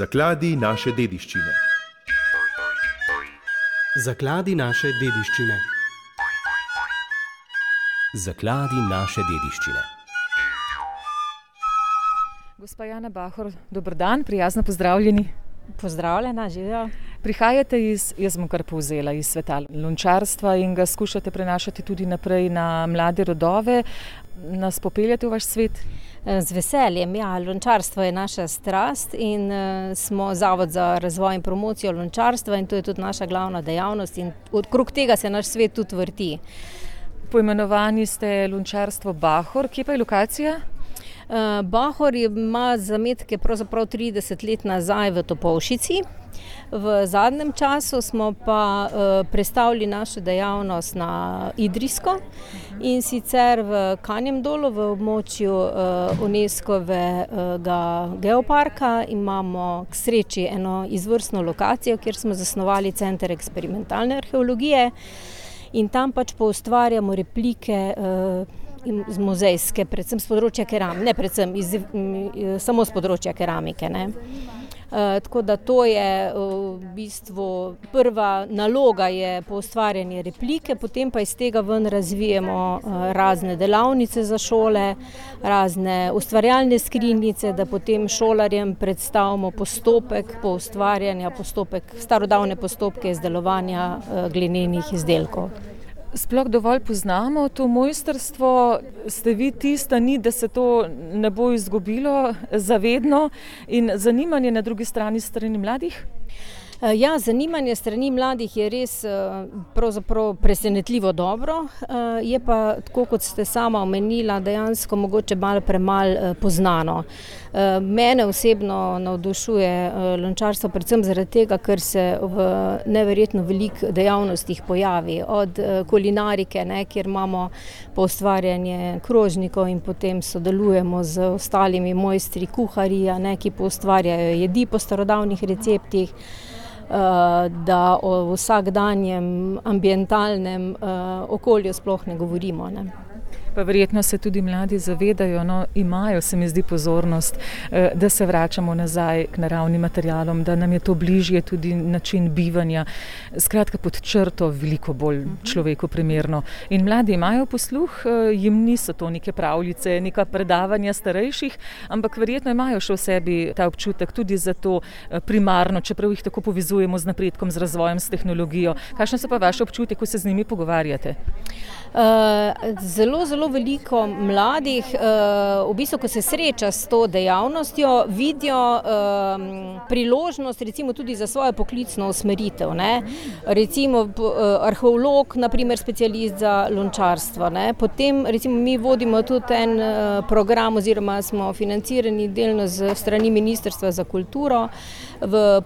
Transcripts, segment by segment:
Zakladi naše dediščine. Zakladi naše dediščine. Zakladi naše dediščine. Gospa Jana Bahor, dober dan, prijazno pozdravljeni. Pozdravljena, živijo. Prihajate iz, jaz bom kar povzela, iz sveta lončarstva in ga skušate prenašati tudi naprej na mlade rodove. Nas popeljate v vaš svet? Z veseljem, ja, lončarstvo je naša strast in uh, smo Zavod za razvoj in promocijo lončarstva in to je tudi naša glavna dejavnost in okrog tega se naš svet tudi vrti. Poimenovani ste lončarstvo Bahor, kje pa je lokacija? Uh, Bahor ima zametke pravzaprav 30 let nazaj v Topolšici. V zadnjem času smo pa uh, prestavili našo dejavnost na Idrisko in sicer v Kanjem dolu, v območju uh, UNESCO-vega geoparka, imamo k sreči eno izvrstno lokacijo, kjer smo zasnovali center eksperimentalne arheologije in tam pač poustvarjamo replike. Uh, Z muzejske, predvsem z področja keramike, ne predvsem iz, samo z področja keramike. Ne. Uh, tako da to je v bistvu prva naloga, je poustvarjanje replike, potem pa iz tega ven razvijemo uh, razne delavnice za šole, razne ustvarjalne skrinjice, da potem šolarjem predstavimo postopek poustvarjanja, postopek, starodavne postopke izdelovanja uh, glinenih izdelkov sploh dovolj poznamo to mojstrstvo, ste vi tista nit, da se to ne bo izgubilo zavedno in zanimanje na drugi strani strani mladih? Eh, ja, zanimanje strani mladih je res eh, presenetljivo dobro, eh, je pa, tako kot ste sama omenila, dejansko mogoče malo premalo poznano. Mene osebno navdušuje lončarstvo, predvsem zaradi tega, ker se v neverjetno velik dejavnostih pojavi, od kulinarike, ne, kjer imamo poustvarjanje krožnikov in potem sodelujemo z ostalimi mojstri kuharija, ne, ki poustvarjajo jedi po starodavnih receptih. Eh, da o vsakdanjem ambientalnem eh, okolju sploh ne govorimo. Ne. Pa verjetno se tudi mladi zavedajo, no, imajo se mi zdi pozornost, eh, da se vračamo nazaj k naravnim materialom, da nam je to bližje tudi način bivanja. Skratka, pod črto veliko bolj mhm. človeku primerno. In mladi imajo posluh, eh, jim niso to neke pravljice, neka predavanja starejših, ampak verjetno imajo še v sebi ta občutek tudi za to eh, primarno, čeprav jih tako povezujemo z napredkom, z razvojem, s tehnologijo. Kakšne so pa vaše občutke, ko se z njimi pogovarjate? Uh, zelo, zelo veliko mladih, uh, v bistvu, ko se sreča s to dejavnostjo, vidijo uh, priložnost recimo, tudi za svojo poklicno usmeritev. Ne? Recimo uh, arheolog, naprimer specialist za lončarstvo. Ne? Potem recimo, mi vodimo tudi en program oziroma smo financirani delno z strani Ministrstva za kulturo v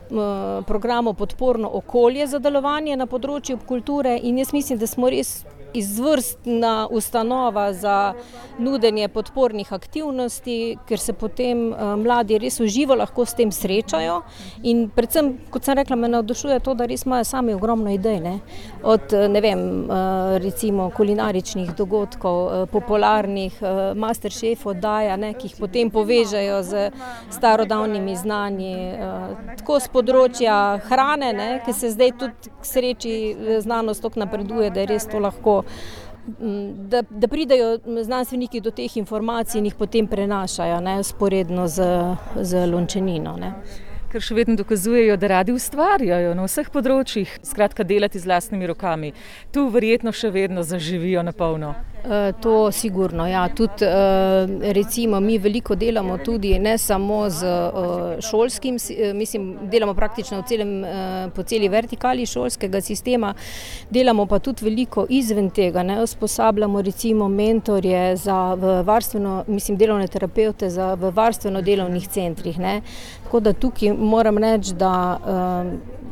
programu Podporno okolje za delovanje na področju kulture in jaz mislim, da smo res izvrstna ustanova za nudenje podpornih aktivnosti, ker se potem uh, mladi res uživo lahko s tem srečajo. In predvsem, kot sem rekla, me navdušuje to, da res imajo sami ogromno idej. Ne? Od eh, ne vem, uh, recimo kulinaričnih dogodkov, popularnih uh, masterchef oddaja, ne, ki jih potem povežejo z starodavnimi znanji, uh, tako z področja hrane, ki se zdaj tudi k sreči znanost tako napreduje, da je res to lahko da, da pridejo znanstveniki do teh informacij in jih potem prenašajo, ne, sporedno z, z lončenino. Ne. Ker še vedno dokazujejo, da radi ustvarjajo na vseh področjih, skratka, delati z vlastnimi rokami. Tu verjetno še vedno zaživijo na polno. Eh, to sigurno, ja. Tudi, eh, recimo, mi veliko delamo tudi ne samo z eh, šolskim, mislim, delamo praktično celem, po celi vertikali šolskega sistema, delamo pa tudi veliko izven tega. Ne. Usposabljamo recimo mentorje za varstveno, mislim, delovne terapeute za v varstveno delovnih centrih. Ne. Tako da tukaj moram reči, da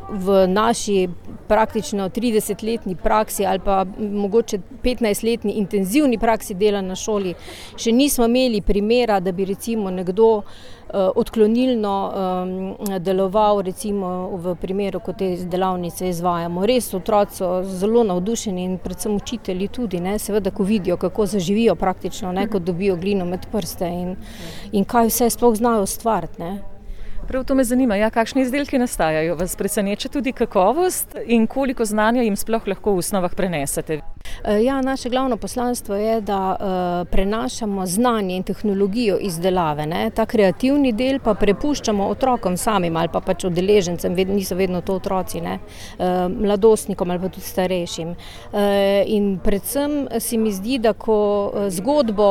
v naši praktično 30-letni praksi ali pa mogoče 15-letni intenzivni praksi dela na šoli še nismo imeli primera, da bi recimo nekdo uh, odklonilno um, deloval recimo v primeru, ko te delavnice izvajamo. Res otroci so zelo navdušeni in predvsem učitelji tudi, ne, seveda, ko vidijo, kako zaživijo praktično, ne, ko dobijo glino med prste in, in kaj vse sploh znajo ustvariti. Prav to me zanima, ja, kakšni izdelki nastajajo. Vas preseneča tudi kakovost in koliko znanja jim sploh lahko v osnovah prenesete? Eh, ja, naše glavno poslanstvo je, da uh, prenašamo znanje in tehnologijo izdelave. Ne? Ta kreativni del pa prepuščamo otrokom samim ali pa pač udeležencem, ved, niso vedno to otroci, uh, mladostnikom ali pa tudi starejšim. In predvsem se mi zdi, da ko zgodbo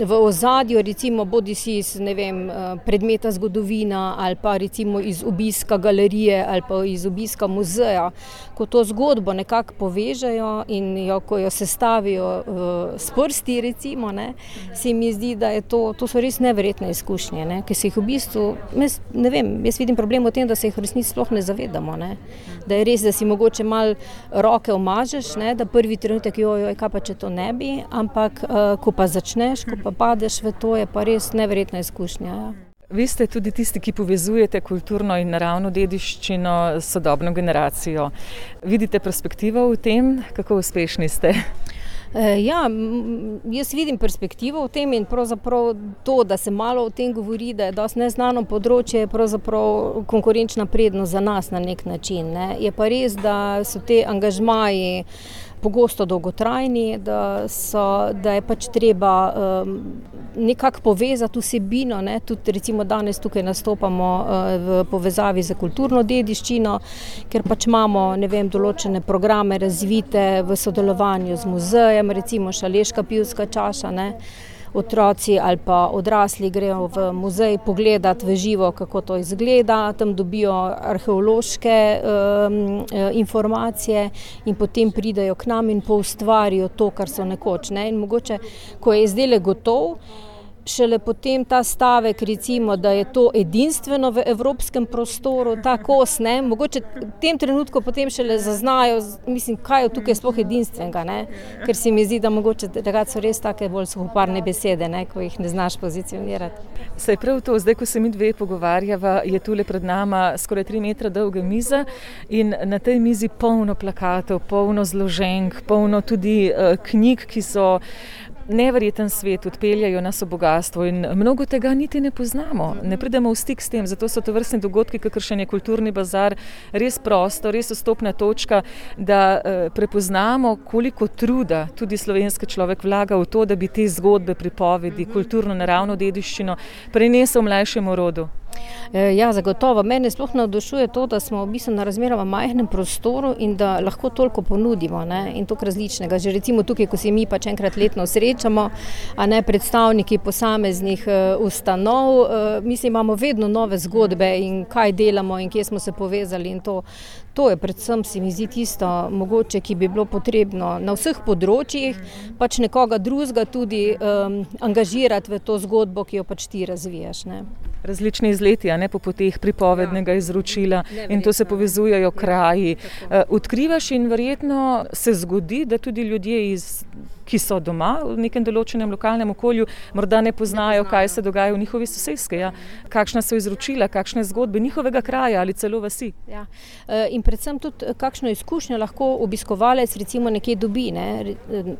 v ozadju, recimo bodi si iz vem, predmeta zgodovina ali pa recimo iz obiska galerije ali pa iz obiska muzeja, ko to zgodbo nekako povežejo in jo, ko jo sestavijo uh, s prsti, recimo, ne, se mi zdi, da to, to so res neverjetne izkušnje, ne, ki se jih v bistvu, mes, ne vem, jaz vidim problem v tem, da se jih v resnici sploh ne zavedamo. Ne, da je res, da si mogoče mal roke omažeš, ne, da prvi trenutek jojo, kaj pa če to ne bi, ampak uh, ko pa začneš, ko pa padeš v to, je pa res neverjetna izkušnja. Ja. Vi ste tudi tisti, ki povezujete kulturno in naravno dediščino s sodobno generacijo. Vidite perspektivo v tem, kako uspešni ste? Eh, ja, jaz vidim perspektivo v tem in pravzaprav to, da se malo o tem govori, da je dosti neznano področje, je pravzaprav konkurenčna prednost za nas na nek način. Ne. Je pa res, da so te angažmaji pogosto dolgotrajni, da, so, da je pač treba um, nekako povezati vsebino. Ne? Tudi recimo danes tukaj nastopamo uh, v povezavi z kulturno dediščino, ker pač imamo vem, določene programe razvite v sodelovanju z muzejem, recimo Šaleška pivska čaša. Ne? Otroci ali pa odrasli grejo v muzej pogledati v živo, kako to izgleda, tam dobijo arheološke um, informacije in potem pridejo k nam in poustvarijo to, kar so nekoč. Ne? In mogoče, ko je izdelek gotov, šele potem ta stavek, recimo, da je to edinstveno v evropskem prostoru, ta kos, ne, mogoče v tem trenutku potem šele zaznajo, mislim, kaj je tukaj sploh edinstvenega, ne, ker se mi zdi, da mogoče takrat so res take bolj suhoparne besede, ne, ko jih ne znaš pozicionirati. Se je prav to, zdaj, ko se mi dve pogovarjava, je tule pred nama skoraj tri metra dolga miza in na tej mizi polno plakatov, polno zloženk, polno tudi uh, knjig, ki so neverjeten svet, odpeljajo nas v bogatstvo in mnogo tega niti ne poznamo, ne pridemo v stik s tem. Zato so to vrstni dogodki, kakršen je kulturni bazar, res prosto, res vstopna točka, da eh, prepoznamo, koliko truda tudi slovenski človek vlaga v to, da bi te zgodbe, pripovedi, kulturno naravno dediščino prenesel mlajšemu rodu. E, ja, zagotovo. Mene sploh navdušuje to, da smo v bistvu na razmeroma majhnem prostoru in da lahko toliko ponudimo ne? in to različnega. Že recimo tukaj, ko se mi pač enkrat letno srečamo, a ne predstavniki posameznih uh, ustanov, uh, mislim, imamo vedno nove zgodbe in kaj delamo in kje smo se povezali in to. To je predvsem, se mi zdi, tisto, mogoče, ki bi bilo potrebno na vseh področjih, pač nekoga drugega tudi um, angažirati v to zgodbo, ki jo pač ti razvijaš. Ne. Različni izleti, a ne po poteh pripovednega ja. izročila, in to se povezujejo kraji. Uh, odkrivaš in verjetno se zgodi, da tudi ljudje iz ki so doma v nekem določenem lokalnem okolju, morda ne poznajo, kaj se dogaja v njihovi sosedski, ja. kakšna so izročila, kakšne zgodbe njihovega kraja ali celo vasi. Ja. E, in predvsem tudi, kakšno izkušnjo lahko obiskovalec recimo nekje dobi, ne?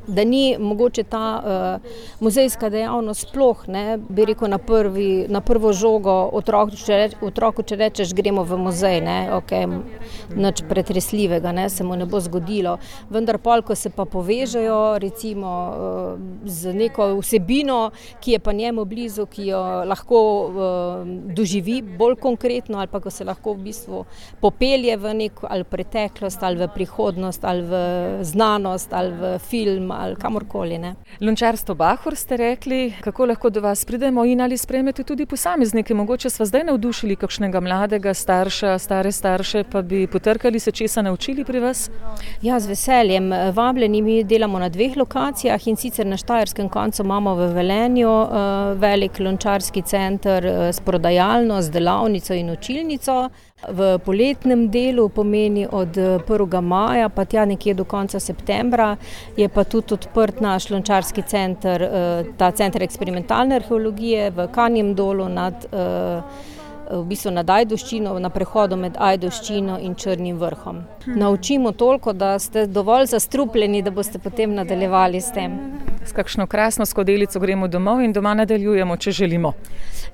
da ni mogoče ta uh, muzejska dejavnost sploh, ne? bi rekel na, prvi, na prvo žogo otrok, če reč, otroku, če rečeš, gremo v muzej, ne? ok, nič pretresljivega, ne? se mu ne bo zgodilo. Vendar pol, ko se pa povežejo, recimo recimo, eh, z neko vsebino, ki je pa njemu blizu, ki jo lahko eh, doživi bolj konkretno, ali pa ko se lahko v bistvu popelje v neko ali preteklost, ali v prihodnost, ali v znanost, ali v film, ali kamorkoli. Ne. Lončarstvo Bahor ste rekli, kako lahko do vas pridemo in ali spremete tudi posameznike. Mogoče smo zdaj navdušili kakšnega mladega starša, stare starše, pa bi potrkali se česa naučili pri vas? Ja, z veseljem. Vabljeni mi delamo na dveh lokacijah lokacijah in sicer na Štajerskem koncu imamo v Velenju uh, velik lončarski center uh, s prodajalno, z delavnico in učilnico. V poletnem delu pomeni od 1. maja pa tja nekje do konca septembra je pa tudi odprt naš lončarski center, ta center eksperimentalne arheologije v Kanjem dolu nad uh, v bistvu nad Ajdoščino, na prehodu med Ajdoščino in Črnim vrhom. Naučimo toliko, da ste dovolj zastrupljeni, da boste potem nadaljevali s tem. S kakšno krasno skodelico gremo domov in doma nadaljujemo, če želimo.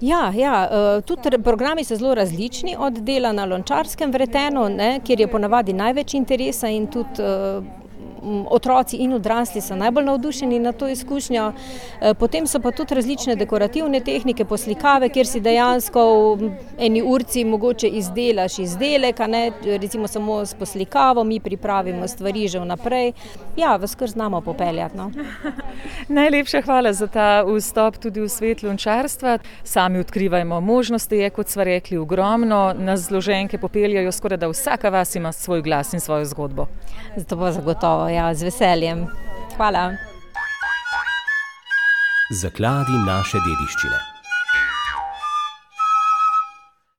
Ja, ja, tudi programi so zelo različni, od dela na lončarskem vretenu, ne, kjer je ponavadi največ interesa in tudi otroci in odrasli so najbolj navdušeni na to izkušnjo. E, potem so pa tudi različne dekorativne tehnike, poslikave, kjer si dejansko v eni urci mogoče izdelaš izdelek, ne, recimo samo s poslikavo, mi pripravimo stvari že vnaprej. Ja, vas kar znamo popeljati. No. Najlepša hvala za ta vstop tudi v svet lončarstva. Sami odkrivajmo možnosti, je kot smo rekli, ogromno. Nas zloženke popeljajo skoraj da vsaka vas ima svoj glas in svojo zgodbo. Zato pa zagotovo ja, z veseljem. Hvala. Zakladi naše dediščine.